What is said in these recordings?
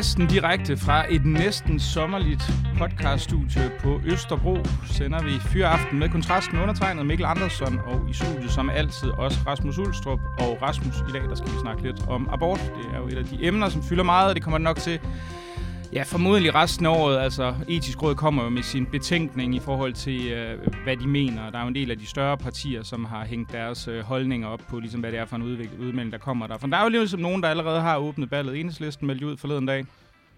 Næsten direkte fra et næsten sommerligt podcaststudie på Østerbro sender vi Fyraften med kontrasten undertegnet Mikkel Andersson og i studiet som altid også Rasmus Ulstrup. Og Rasmus, i dag der skal vi snakke lidt om abort. Det er jo et af de emner, som fylder meget, og det kommer nok til Ja, formodentlig resten af året. Altså, etisk råd kommer jo med sin betænkning i forhold til, øh, hvad de mener. Der er jo en del af de større partier, som har hængt deres øh, holdninger op på, ligesom hvad det er for en udmelding, der kommer der. For der er jo ligesom nogen, der allerede har åbnet ballet. Enhedslisten meldte ud forleden dag.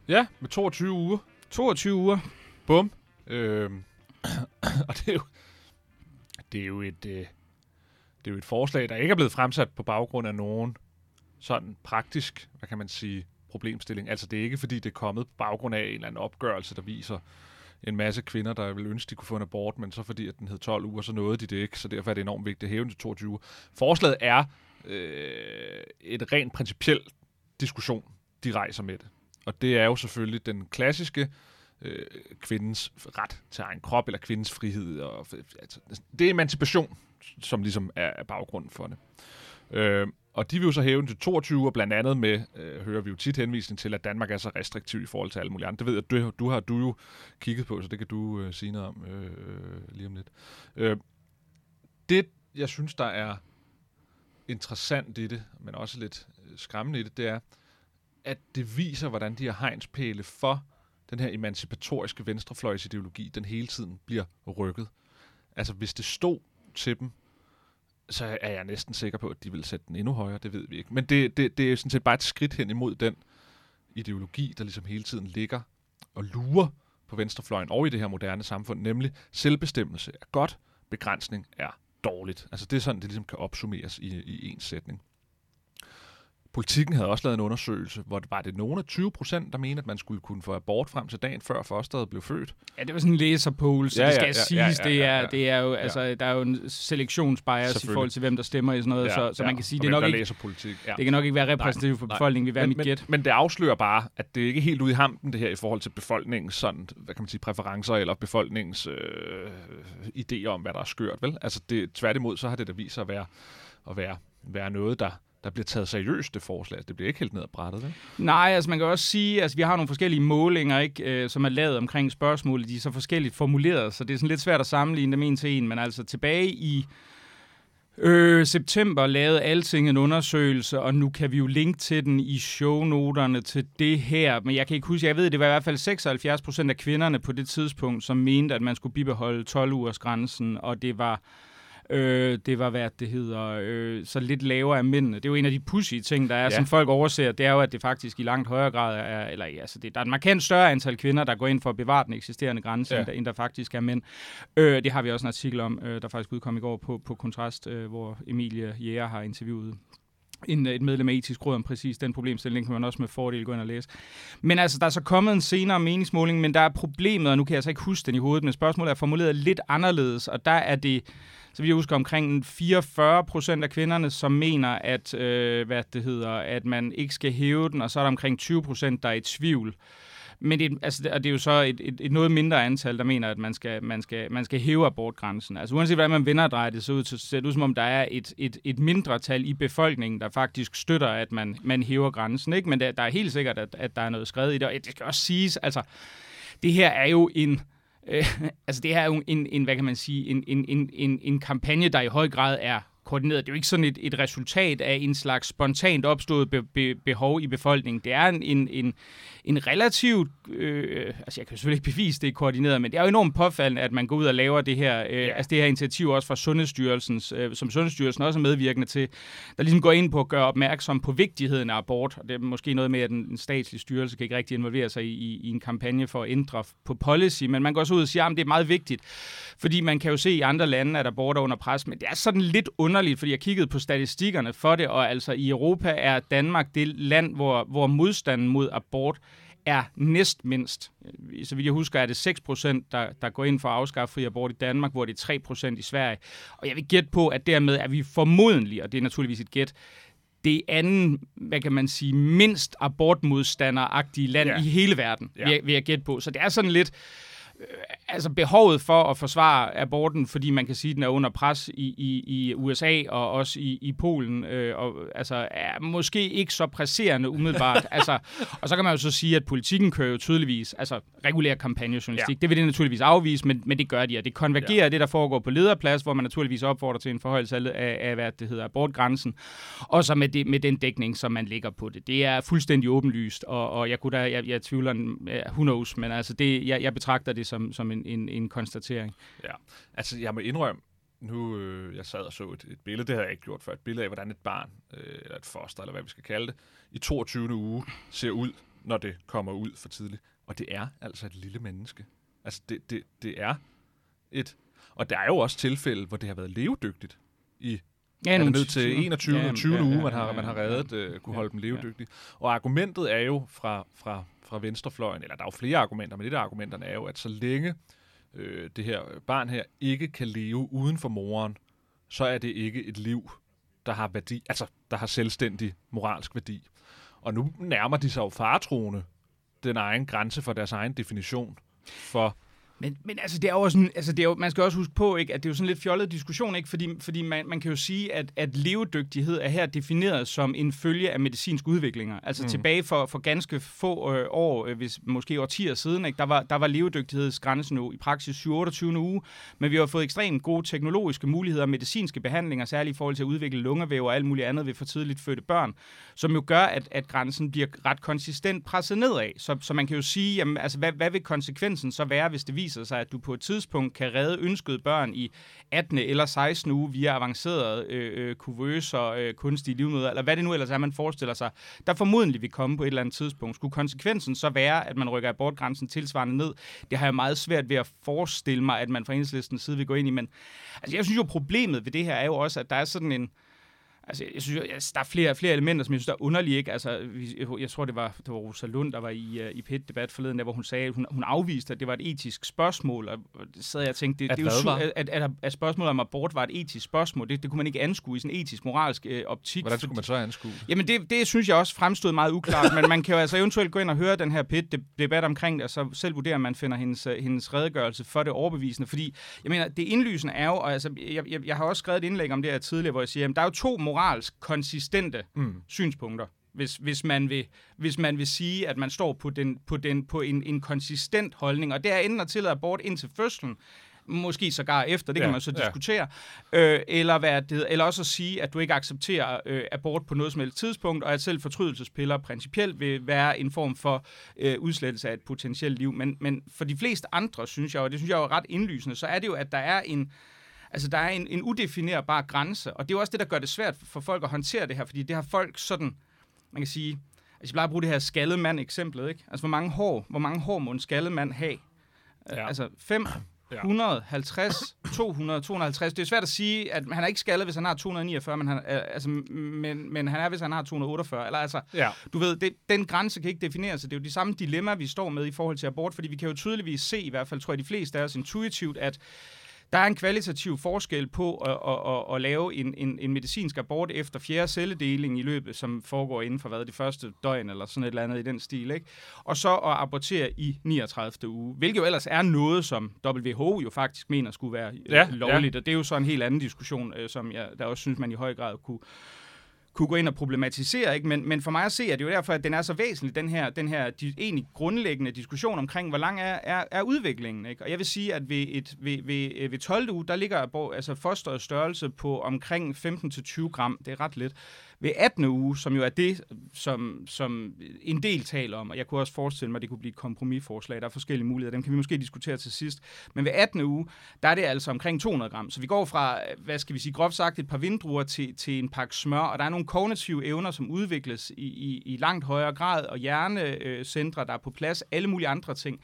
Ja, med 22 uger. 22 uger. Bum. Øhm, og det er jo, det er jo et, øh, det er jo et forslag, der ikke er blevet fremsat på baggrund af nogen sådan praktisk, hvad kan man sige, problemstilling. Altså det er ikke, fordi det er kommet på baggrund af en eller anden opgørelse, der viser en masse kvinder, der vil ønske, de kunne få en abort, men så fordi at den hed 12 uger, så nåede de det ikke, så derfor er det enormt vigtigt at hæve den til 22 uger. Forslaget er øh, et rent principielt diskussion, de rejser med det. Og det er jo selvfølgelig den klassiske øh, kvindens ret til egen krop, eller kvindens frihed. Og, altså, det er emancipation, som ligesom er baggrunden for det. Øh, og de vil jo så hæve den til 22 og blandt andet med, øh, hører vi jo tit henvisning til, at Danmark er så restriktiv i forhold til alle mulige andre. Det ved jeg, du, du har du jo kigget på, så det kan du øh, sige noget om øh, øh lige om lidt. Øh, det, jeg synes, der er interessant i det, men også lidt øh, skræmmende i det, det er, at det viser, hvordan de her hegnspæle for den her emancipatoriske venstrefløjsideologi, den hele tiden bliver rykket. Altså, hvis det stod til dem, så er jeg næsten sikker på, at de vil sætte den endnu højere. Det ved vi ikke. Men det, det, det er sådan set bare et skridt hen imod den ideologi, der ligesom hele tiden ligger og lurer på venstrefløjen og i det her moderne samfund, nemlig selvbestemmelse er godt, begrænsning er dårligt. Altså det er sådan, det ligesom kan opsummeres i, i en sætning. Politikken havde også lavet en undersøgelse, hvor det var det nogle af 20 procent, der mente, at man skulle kunne få abort frem til dagen før fosteret blev født. Ja, det var sådan en læserpool, så ja, det skal ja, siges. Ja, ja, ja. Det, er, det er jo, altså, der er jo en selektionsbias i forhold til, hvem der stemmer i sådan noget, ja, så, så ja, man kan sige, det er nok ikke, politik. Ja. det kan nok ikke være repræsentativt for befolkningen, vi være mit gæt. Men det afslører bare, at det ikke er helt ude i hampen, det her, i forhold til befolkningens sådan, hvad kan man sige, præferencer, eller befolkningens øh, idéer om, hvad der er skørt, vel? Altså, det, tværtimod, så har det da vist sig at være, at være, være noget, der der bliver taget seriøst, det forslag. Det bliver ikke helt ned ad brættet, vel? Nej, altså man kan også sige, at altså, vi har nogle forskellige målinger, ikke, øh, som er lavet omkring spørgsmålet. De er så forskelligt formuleret, så det er sådan lidt svært at sammenligne dem en til en. Men altså tilbage i øh, september lavede Alting en undersøgelse, og nu kan vi jo linke til den i shownoterne til det her. Men jeg kan ikke huske, jeg ved, det var i hvert fald 76 procent af kvinderne på det tidspunkt, som mente, at man skulle bibeholde 12 ugers grænsen, og det var Øh, det var, hvad det hedder, øh, så lidt lavere af mændene. Det er jo en af de pussy ting, der er, ja. som folk overser. Det er jo, at det faktisk i langt højere grad er, eller ja, altså det, der er et markant større antal kvinder, der går ind for at bevare den eksisterende grænse, ja. end, der, end der faktisk er mænd. Øh, det har vi også en artikel om, øh, der faktisk udkom i går på, på Kontrast, øh, hvor Emilie Jæger har interviewet en, øh, et medlem af etisk råd om præcis den problemstilling, kan man også med fordel gå ind og læse. Men altså, der er så kommet en senere meningsmåling, men der er problemet, og nu kan jeg altså ikke huske den i hovedet, men spørgsmålet er formuleret lidt anderledes, og der er det så vi husker omkring 44 procent af kvinderne, som mener, at, øh, hvad det hedder, at man ikke skal hæve den, og så er der omkring 20 procent, der er i tvivl. Men det, altså, det er jo så et, et, et noget mindre antal, der mener, at man skal, man skal, man skal hæve abortgrænsen. Altså uanset hvordan man vender drejer det, så ud, så ser det ud som om, der er et, et, et mindre tal i befolkningen, der faktisk støtter, at man, man hæver grænsen. Ikke? Men der, der er helt sikkert, at, at der er noget skrevet i det. Og det skal også siges, altså, det her er jo en Øh, altså det her er jo en, en, hvad kan man sige, en, en, en, en, en kampagne, der i høj grad er koordineret. Det er jo ikke sådan et, et resultat af en slags spontant opstået be, be, behov i befolkningen. Det er en, en, en, en relativt, øh, altså jeg kan selvfølgelig ikke bevise, det er koordineret, men det er jo enormt påfaldende, at man går ud og laver det her, øh, ja. altså det her initiativ også fra Sundhedsstyrelsens, øh, som Sundhedsstyrelsen også er medvirkende til, der ligesom går ind på at gøre opmærksom på vigtigheden af abort. Og det er måske noget med, at en, en statslig styrelse kan ikke rigtig involvere sig i, i, i en kampagne for at ændre på policy, men man går også ud og siger, at det er meget vigtigt, fordi man kan jo se i andre lande, at abort er under pres, men det er sådan lidt underligt, fordi jeg kiggede på statistikkerne for det, og altså i Europa er Danmark det land, hvor, hvor modstanden mod abort er næst mindst. Så vidt jeg husker, er det 6%, der, der går ind for at afskaffe fri abort i Danmark, hvor det er 3% i Sverige. Og jeg vil gætte på, at dermed er vi formodentlig, og det er naturligvis et gæt, det anden, hvad kan man sige, mindst abortmodstanderagtige land Ja. i hele verden, Ja. vil, jeg- vil jeg gætte på. Så det er sådan lidt, altså behovet for at forsvare aborten, fordi man kan sige, at den er under pres i, i, i USA og også i, i Polen, øh, og altså er måske ikke så presserende umiddelbart. altså, og så kan man jo så sige, at politikken kører jo tydeligvis, altså regulær kampagnejournalistik, Ja. det vil det naturligvis afvise, men, men det gør de, og det konvergerer Ja. det, der foregår på lederplads, hvor man naturligvis opfordrer til en forhøjelse af, af, hvad det hedder, abortgrænsen, og så med, det, med den dækning, som man lægger på det. Det er fuldstændig åbenlyst, og, og jeg kunne da, jeg, jeg tvivler, en- ja, who knows, men altså det, jeg, jeg betragter det som, som en, en, en konstatering. Ja, altså jeg må indrømme, nu øh, jeg sad og så et, et billede, det havde jeg ikke gjort før, et billede af, hvordan et barn, øh, eller et foster, eller hvad vi skal kalde det, i 22. uge ser ud, når det kommer ud for tidligt. Og det er altså et lille menneske. Altså det, det, det er et... Og der er jo også tilfælde, hvor det har været levedygtigt i Ja, er det nogle ned til timer. 21. Ja, Ja, 20. ja, uge, ja, man har, ja, man har ja, reddet, ja. øh, kunne Ja, holde dem ja. levedygtige. Og argumentet er jo fra, fra, fra venstrefløjen, eller der er jo flere argumenter, men et af argumenterne er jo, at så længe øh, det her barn her ikke kan leve uden for moren, så er det ikke et liv, der har værdi, altså der har selvstændig moralsk værdi. Og nu nærmer de sig jo faretroende den egen grænse for deres egen definition for men, men altså, det er jo også sådan, altså, det er jo, man skal også huske på, ikke, at det er jo sådan lidt fjollet diskussion, ikke? fordi, fordi man, man kan jo sige, at, at levedygtighed er her defineret som en følge af medicinske udviklinger. Altså mm. tilbage for, for ganske få øh, år, øh, hvis måske årtier siden, ikke? Der, var, der var levedygtighedsgrænsen jo i praksis 27. uge, men vi har fået ekstremt gode teknologiske muligheder, medicinske behandlinger, særligt i forhold til at udvikle lungevæv og alt muligt andet ved for tidligt fødte børn, som jo gør, at, at grænsen bliver ret konsistent presset nedad. Så, så man kan jo sige, jamen, altså, hvad, hvad vil konsekvensen så være, hvis det viser sig, at du på et tidspunkt kan redde ønskede børn i 18. eller 16. uge via avancerede øh, øh, kuvøser, øh, kunstige livmøder, eller hvad det nu ellers er, man forestiller sig, der formodentlig vil komme på et eller andet tidspunkt. Skulle konsekvensen så være, at man rykker abortgrænsen tilsvarende ned? Det har jeg meget svært ved at forestille mig, at man fra enhedslistens side vil gå ind i, men altså, jeg synes jo, problemet ved det her er jo også, at der er sådan en, Altså, jeg synes, jo, altså, der er flere, flere elementer, som jeg synes, der er underlige. Ikke? Altså, jeg, jeg tror, det var, det var Rosa Lund, der var i, uh, i PET-debat forleden, der, hvor hun sagde, at hun, hun afviste, at det var et etisk spørgsmål. Og, og det sad jeg og tænkte, det, At det er jo var? at, at, at, spørgsmålet om abort var et etisk spørgsmål. Det, det kunne man ikke anskue i sådan en etisk-moralsk øh, optik. hvordan skulle man så anskue? Jamen, det, det synes jeg også fremstod meget uklart, men man kan jo altså eventuelt gå ind og høre den her PIT-debat omkring det, og så selv vurdere, om man finder hendes, øh, hendes redegørelse for det overbevisende. Fordi, jeg mener, det indlysende er jo, og altså, jeg, jeg, jeg har også skrevet et indlæg om det her tidligere, hvor jeg siger, at der er jo to moralsk konsistente Mm. synspunkter. Hvis, hvis, man vil, hvis man vil sige, at man står på, den, på, den, på en, en konsistent holdning, og det er enten at tillade abort indtil fødslen, måske sågar efter, det Ja, kan man så ja. diskutere, øh, eller, hvad det, eller også at sige, at du ikke accepterer øh, abort på noget som helst tidspunkt, og at selv fortrydelsespiller principielt vil være en form for øh, udslettelse af et potentielt liv. Men, men for de fleste andre, synes jeg, og det synes jeg er ret indlysende, så er det jo, at der er en, Altså, der er en, en udefinerbar grænse, og det er jo også det, der gør det svært for folk at håndtere det her, fordi det har folk sådan, man kan sige, altså jeg plejer at bruge det her skaldet mand eksemplet, ikke? Altså, hvor mange hår, hvor mange hår må en skaldet mand have? Ja. Ja. Altså, 5, Ja. 150, 200, 250. Det er svært at sige, at han er ikke skaldet, hvis han har 249, men han, øh, altså, men, men han er, hvis han har 248. Eller altså, Ja. du ved, det, den grænse kan ikke defineres. Det er jo de samme dilemmaer, vi står med i forhold til abort, fordi vi kan jo tydeligvis se, i hvert fald tror jeg de fleste af os intuitivt, at der er en kvalitativ forskel på at, at, at, at lave en, en, en medicinsk abort efter fjerde celledeling i løbet, som foregår inden for hvad, det første døgn eller sådan et eller andet i den stil, ikke? og så at abortere i 39. uge, hvilket jo ellers er noget, som WHO jo faktisk mener skulle være Ja, ja, lovligt, ja. og det er jo så en helt anden diskussion, øh, som jeg der også synes, man i høj grad kunne kunne gå ind og problematisere, ikke? Men, men for mig at se, er det jo derfor, at den er så væsentlig, den her, den her de, egentlig grundlæggende diskussion omkring, hvor lang er, er, er udviklingen. Ikke? Og jeg vil sige, at ved, et, ved, ved, øh, ved 12. uge, der ligger altså fosterets størrelse på omkring 15-20 gram. Det er ret lidt. Ved 18. uge, som jo er det, som, som en del taler om, og jeg kunne også forestille mig, at det kunne blive et kompromisforslag, der er forskellige muligheder, dem kan vi måske diskutere til sidst. Men ved 18. uge, der er det altså omkring 200 gram. Så vi går fra, hvad skal vi sige, groft sagt, et par vindruer til, til en pakke smør, og der er nogle kognitive evner, som udvikles i, i, i langt højere grad, og hjernecentre, der er på plads, alle mulige andre ting.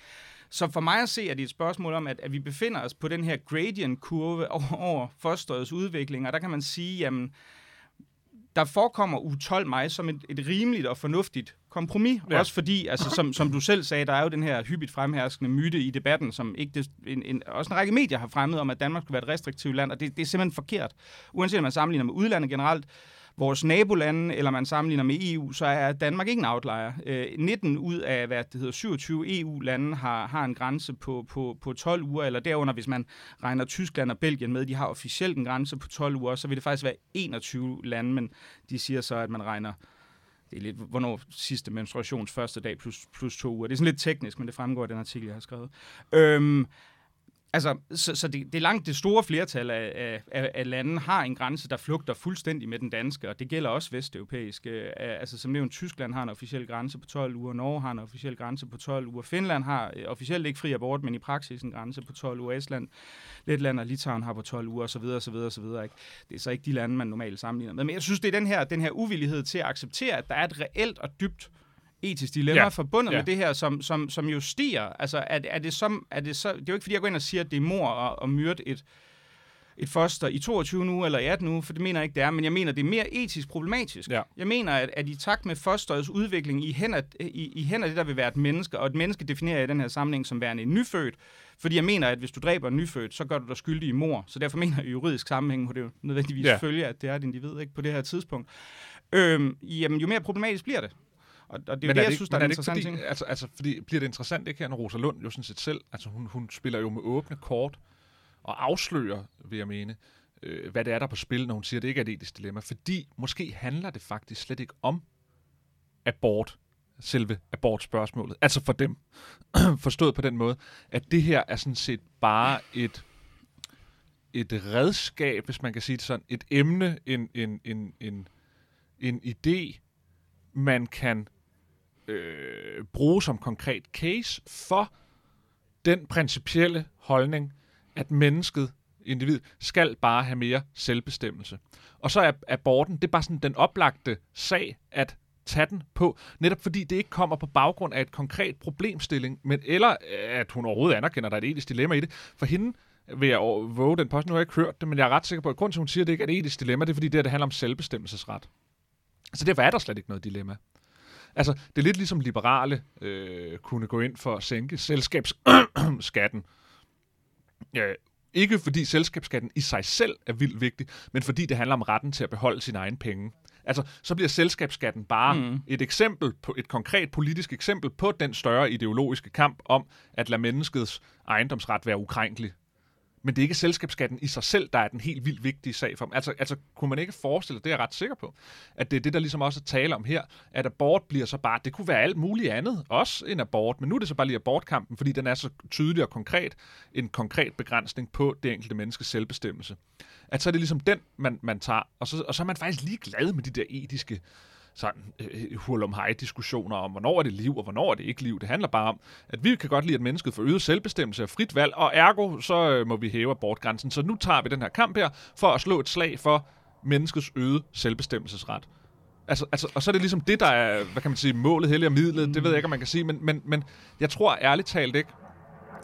Så for mig at se, er det et spørgsmål om, at, at vi befinder os på den her gradient-kurve over, over fosterets udvikling, og der kan man sige, jamen, der forekommer U12 mig som et, et rimeligt og fornuftigt kompromis. Ja. Også fordi, altså, som, som du selv sagde, der er jo den her hyppigt fremherskende myte i debatten, som ikke det, en, en, også en række medier har fremmet om, at Danmark skulle være et restriktivt land, og det, det er simpelthen forkert. Uanset om man sammenligner med udlandet generelt, vores nabolande, eller man sammenligner med EU, så er Danmark ikke en outlier. Øh, 19 ud af, hvad det hedder, 27 EU-lande har, har en grænse på, på, på 12 uger, eller derunder, hvis man regner Tyskland og Belgien med, de har officielt en grænse på 12 uger, så vil det faktisk være 21 lande, men de siger så, at man regner det er lidt, hvornår sidste menstruations første dag plus, plus to uger. Det er sådan lidt teknisk, men det fremgår af den artikel, jeg har skrevet. Øhm, Altså, så, så det, det er langt det store flertal af, af, af lande har en grænse, der flugter fuldstændig med den danske, og det gælder også vesteuropæiske. Altså, som nævnt, Tyskland har en officiel grænse på 12 uger, Norge har en officiel grænse på 12 uger, Finland har øh, officielt ikke fri abort, men i praksis en grænse på 12 uger, Estland, Letland og Litauen har på 12 uger, osv. osv., osv. Ikke? Det er så ikke de lande, man normalt sammenligner med. Men jeg synes, det er den her, den her uvillighed til at acceptere, at der er et reelt og dybt etisk dilemma ja. forbundet ja. med det her, som, som, som jo stiger. Altså, er, er, det som, er det så... Det er jo ikke, fordi jeg går ind og siger, at det er mor at, at myrde et, et foster i 22 uger eller i 18 uger, for det mener jeg ikke, det er, men jeg mener, det er mere etisk problematisk. Ja. Jeg mener, at, at i takt med fosterets udvikling i hænder, i, i hænder det, der vil være et menneske, og et menneske definerer jeg i den her sammenhæng som værende en nyfødt, fordi jeg mener, at hvis du dræber en nyfødt, så gør du dig skyldig i mor. Så derfor mener jeg i juridisk sammenhæng, hvor det jo nødvendigvis ja. følge, at det er et individ ikke, på det her tidspunkt. Øhm, jamen, jo mere problematisk bliver det. Og, og det er jo det, jeg synes, der er, er interessant fordi, ting. Altså, altså, fordi bliver det interessant ikke her, når Rosa Lund jo sådan set selv, altså hun, hun spiller jo med åbne kort og afslører, vil jeg mene, øh, hvad det er, der er på spil, når hun siger, at det ikke er et etisk dilemma. Fordi måske handler det faktisk slet ikke om abort, selve abortspørgsmålet. Altså for dem, forstået på den måde, at det her er sådan set bare et et redskab, hvis man kan sige det sådan, et emne, en, en, en, en, en idé, man kan øh, bruge som konkret case for den principielle holdning, at mennesket, individ, skal bare have mere selvbestemmelse. Og så er aborten, det er bare sådan den oplagte sag at tage den på, netop fordi det ikke kommer på baggrund af et konkret problemstilling, men eller øh, at hun overhovedet anerkender, at der er et etisk dilemma i det. For hende vil jeg våge den post, nu har jeg ikke hørt det, men jeg er ret sikker på, at grunden til, at hun siger, at det ikke er et etisk dilemma, det er fordi, det, her, det handler om selvbestemmelsesret. Så derfor er der slet ikke noget dilemma. Altså, det er lidt ligesom liberale øh, kunne gå ind for at sænke selskabsskatten. Ja, ikke fordi selskabsskatten i sig selv er vildt vigtig, men fordi det handler om retten til at beholde sine egne penge. Altså, så bliver selskabsskatten bare mm. et eksempel på et konkret politisk eksempel på den større ideologiske kamp om at lade menneskets ejendomsret være ukrænkelig men det er ikke selskabsskatten i sig selv, der er den helt vildt vigtige sag for dem. Altså, altså kunne man ikke forestille, det er jeg ret sikker på, at det er det, der ligesom også er tale om her, at abort bliver så bare, det kunne være alt muligt andet, også en abort, men nu er det så bare lige abortkampen, fordi den er så tydelig og konkret, en konkret begrænsning på det enkelte menneskes selvbestemmelse. At så er det ligesom den, man, man tager, og så, og så er man faktisk lige glad med de der etiske sådan øh, øh hurlum hej diskussioner om, hvornår er det liv, og hvornår er det ikke liv. Det handler bare om, at vi kan godt lide, at mennesket får øget selvbestemmelse og frit valg, og ergo, så øh, må vi hæve abortgrænsen. Så nu tager vi den her kamp her, for at slå et slag for menneskets øget selvbestemmelsesret. Altså, altså, og så er det ligesom det, der er, hvad kan man sige, målet, heldig og midlet. Det ved jeg ikke, om man kan sige, men, men, men jeg tror ærligt talt ikke,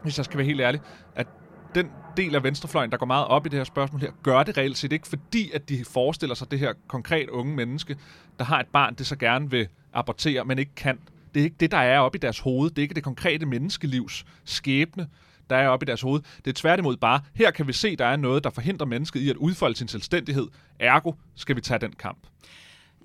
hvis jeg skal være helt ærlig, at den del af venstrefløjen, der går meget op i det her spørgsmål her, gør det reelt set ikke, fordi at de forestiller sig det her konkret unge menneske, der har et barn, det så gerne vil abortere, men ikke kan. Det er ikke det, der er oppe i deres hoved. Det er ikke det konkrete menneskelivs skæbne, der er oppe i deres hoved. Det er tværtimod bare, her kan vi se, der er noget, der forhindrer mennesket i at udfolde sin selvstændighed. Ergo skal vi tage den kamp.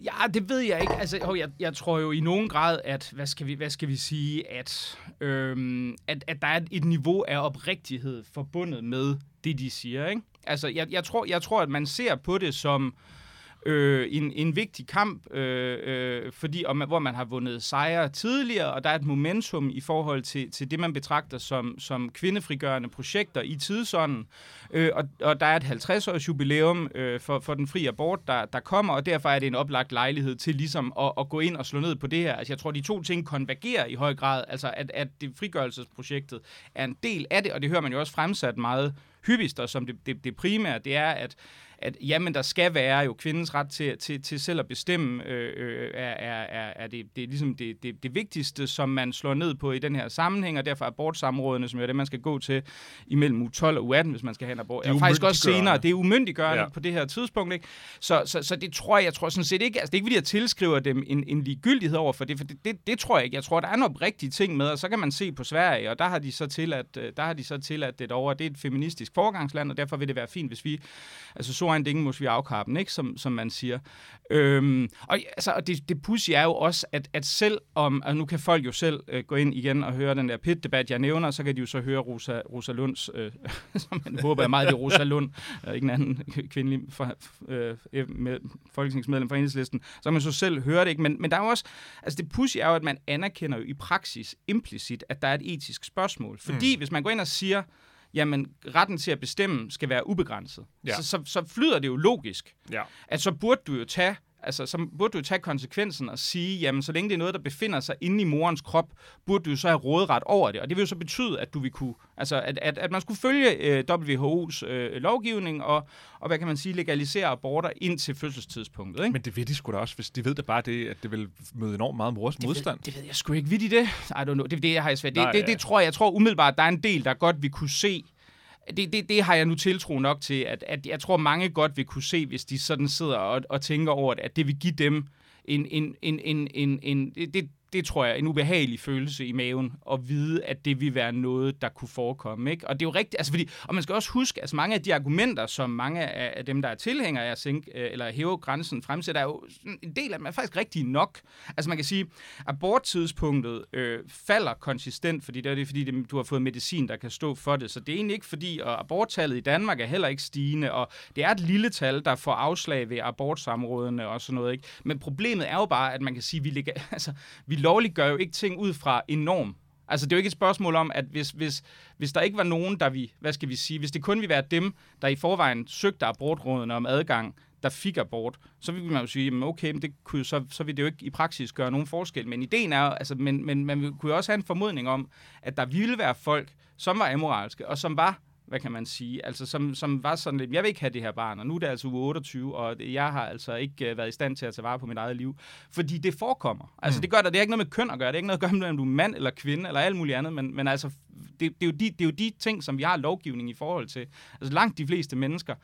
Ja, det ved jeg ikke. Altså, jeg, jeg tror jo i nogen grad, at, hvad skal vi, hvad skal vi sige, at, øhm, at, at der er et niveau af oprigtighed forbundet med det, de siger. Ikke? Altså, jeg, jeg, tror, jeg tror, at man ser på det som øh, øh, en, en vigtig kamp, øh, øh, fordi, og man, hvor man har vundet sejre tidligere, og der er et momentum i forhold til, til det, man betragter som, som kvindefrigørende projekter i tidsånden. Øh, og, og der er et 50-års jubilæum øh, for, for den frie abort, der, der kommer, og derfor er det en oplagt lejlighed til ligesom at, at gå ind og slå ned på det her. Altså jeg tror, de to ting konvergerer i høj grad, altså at, at det frigørelsesprojektet er en del af det, og det hører man jo også fremsat meget hyppigst, og som det, det, det primære, det er, at at jamen, der skal være jo kvindens ret til, til, til selv at bestemme, øh, øh, er, er, er det, det er ligesom det, det, det vigtigste, som man slår ned på i den her sammenhæng, og derfor er abortsamrådene, som er det, man skal gå til imellem u 12 og u 18, hvis man skal have en abort. Er faktisk også senere, det er umyndiggørende ja. på det her tidspunkt. Ikke? Så, så, så det tror jeg, jeg tror sådan set ikke, altså det er ikke fordi, jeg tilskriver dem en, en ligegyldighed over for det, for det, det, det tror jeg ikke. Jeg tror, der er nogle rigtige ting med, og så kan man se på Sverige, og der har de så til at, øh, der har de så til at det over, det er et feministisk forgangsland, og derfor vil det være fint, hvis vi, altså så ein Ding muss vi afkappen, ikke? Som, som man siger. Øhm, og altså, og det, det pussy er jo også, at, at selv om, og nu kan folk jo selv øh, gå ind igen og høre den der pit-debat, jeg nævner, så kan de jo så høre Rosa, Rosa Lunds, øh, som man håber er meget, det Rosa Lund, øh, ikke en anden kvindelig for, øh, med, folketingsmedlem fra enhedslisten, så man så selv høre det, ikke? Men, men der er jo også, altså det pussy er jo, at man anerkender jo i praksis implicit, at der er et etisk spørgsmål. Fordi mm. hvis man går ind og siger, jamen retten til at bestemme skal være ubegrænset, ja. så, så, så flyder det jo logisk, Ja. at så burde du jo tage Altså, så burde du tage konsekvensen og sige, jamen, så længe det er noget, der befinder sig inde i morens krop, burde du så have råderet over det. Og det vil jo så betyde, at du vil kunne, altså, at, at, at man skulle følge øh, WHO's øh, lovgivning og, og, hvad kan man sige, legalisere aborter indtil fødselstidspunktet, ikke? Men det ved de sgu da også, hvis de ved det bare det, at det vil møde enormt meget mors modstand. Det ved, det ved jeg sgu ikke. Vidt i det? I don't know. Det, det har jeg svært. Det, Nej, det, det, ja. det tror jeg, jeg tror umiddelbart, der er en del, der godt vil kunne se, det, det, det har jeg nu tiltro nok til, at, at jeg tror, mange godt vil kunne se, hvis de sådan sidder og, og tænker over at det vil give dem en, en, en, en, en, en det, det tror jeg, en ubehagelig følelse i maven, at vide, at det vil være noget, der kunne forekomme. Ikke? Og det er jo rigtigt, altså fordi, og man skal også huske, altså mange af de argumenter, som mange af dem, der er tilhængere af at sænke, øh, eller hæve grænsen fremsætter, er jo en del af dem er faktisk rigtig nok. Altså man kan sige, aborttidspunktet øh, falder konsistent, fordi det er det, fordi det, du har fået medicin, der kan stå for det. Så det er egentlig ikke fordi, og aborttallet i Danmark er heller ikke stigende, og det er et lille tal, der får afslag ved abortsamrådene og sådan noget. Ikke? Men problemet er jo bare, at man kan sige, at vi, ligger, altså, vi lovliggør jo ikke ting ud fra en norm. Altså, det er jo ikke et spørgsmål om, at hvis, hvis, hvis der ikke var nogen, der vi, hvad skal vi sige, hvis det kun ville være dem, der i forvejen søgte abortrådene om adgang, der fik abort, så ville man jo sige, jamen okay, men det kunne, så, så ville det jo ikke i praksis gøre nogen forskel. Men ideen er altså, men, men man kunne jo også have en formodning om, at der ville være folk, som var amoralske, og som var hvad kan man sige, altså som, som var sådan lidt, jeg vil ikke have det her barn, og nu er det altså uge 28, og jeg har altså ikke uh, været i stand til at tage vare på mit eget liv, fordi det forekommer. Altså Mm. det gør der, det er ikke noget med køn at gøre, det er ikke noget at gøre med, om du er mand eller kvinde, eller alt muligt andet, men, men altså, det, det, er jo de, det er jo de ting, som vi har lovgivning i forhold til. Altså langt de fleste mennesker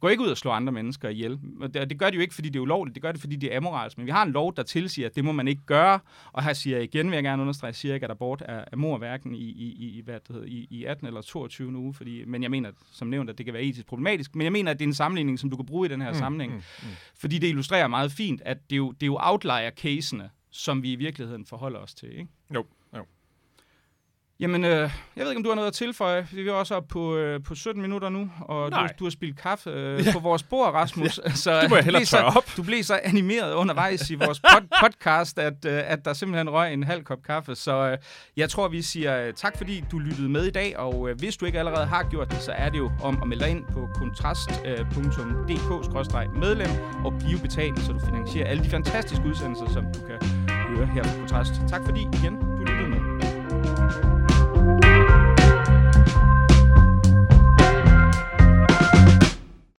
går ikke ud og slår andre mennesker ihjel. Og det, det gør de jo ikke, fordi det er ulovligt, det gør det, fordi det er amoralsk. Men vi har en lov, der tilsiger, at det må man ikke gøre. Og her siger jeg igen, vil jeg gerne understrege, jeg siger ikke, at abort er, er mor hverken i, i, i, hvad det hedder, i, i 18 eller 22 uge, fordi, men jeg mener, som nævnt, at det kan være etisk problematisk. Men jeg mener, at det er en sammenligning, som du kan bruge i den her mm, sammenhæng. Mm, mm. Fordi det illustrerer meget fint, at det er jo, det er jo outlier-casene, som vi i virkeligheden forholder os til. Ikke? Jo, jo. Jamen, øh, jeg ved ikke, om du har noget at tilføje. Vi er også oppe på, øh, på 17 minutter nu, og du, Nej. du har spildt kaffe øh, ja. på vores bord, Rasmus. Ja. Så Det må jeg du hellere så, tørre op. Du blev så animeret undervejs i vores pod- podcast, at, øh, at der simpelthen røg en halv kop kaffe. Så øh, jeg tror, vi siger øh, tak, fordi du lyttede med i dag, og øh, hvis du ikke allerede har gjort det, så er det jo om at melde dig ind på kontrast.dk-medlem og blive betalt, så du finansierer alle de fantastiske udsendelser, som du kan høre her på Kontrast. Tak fordi igen, du lyttede med.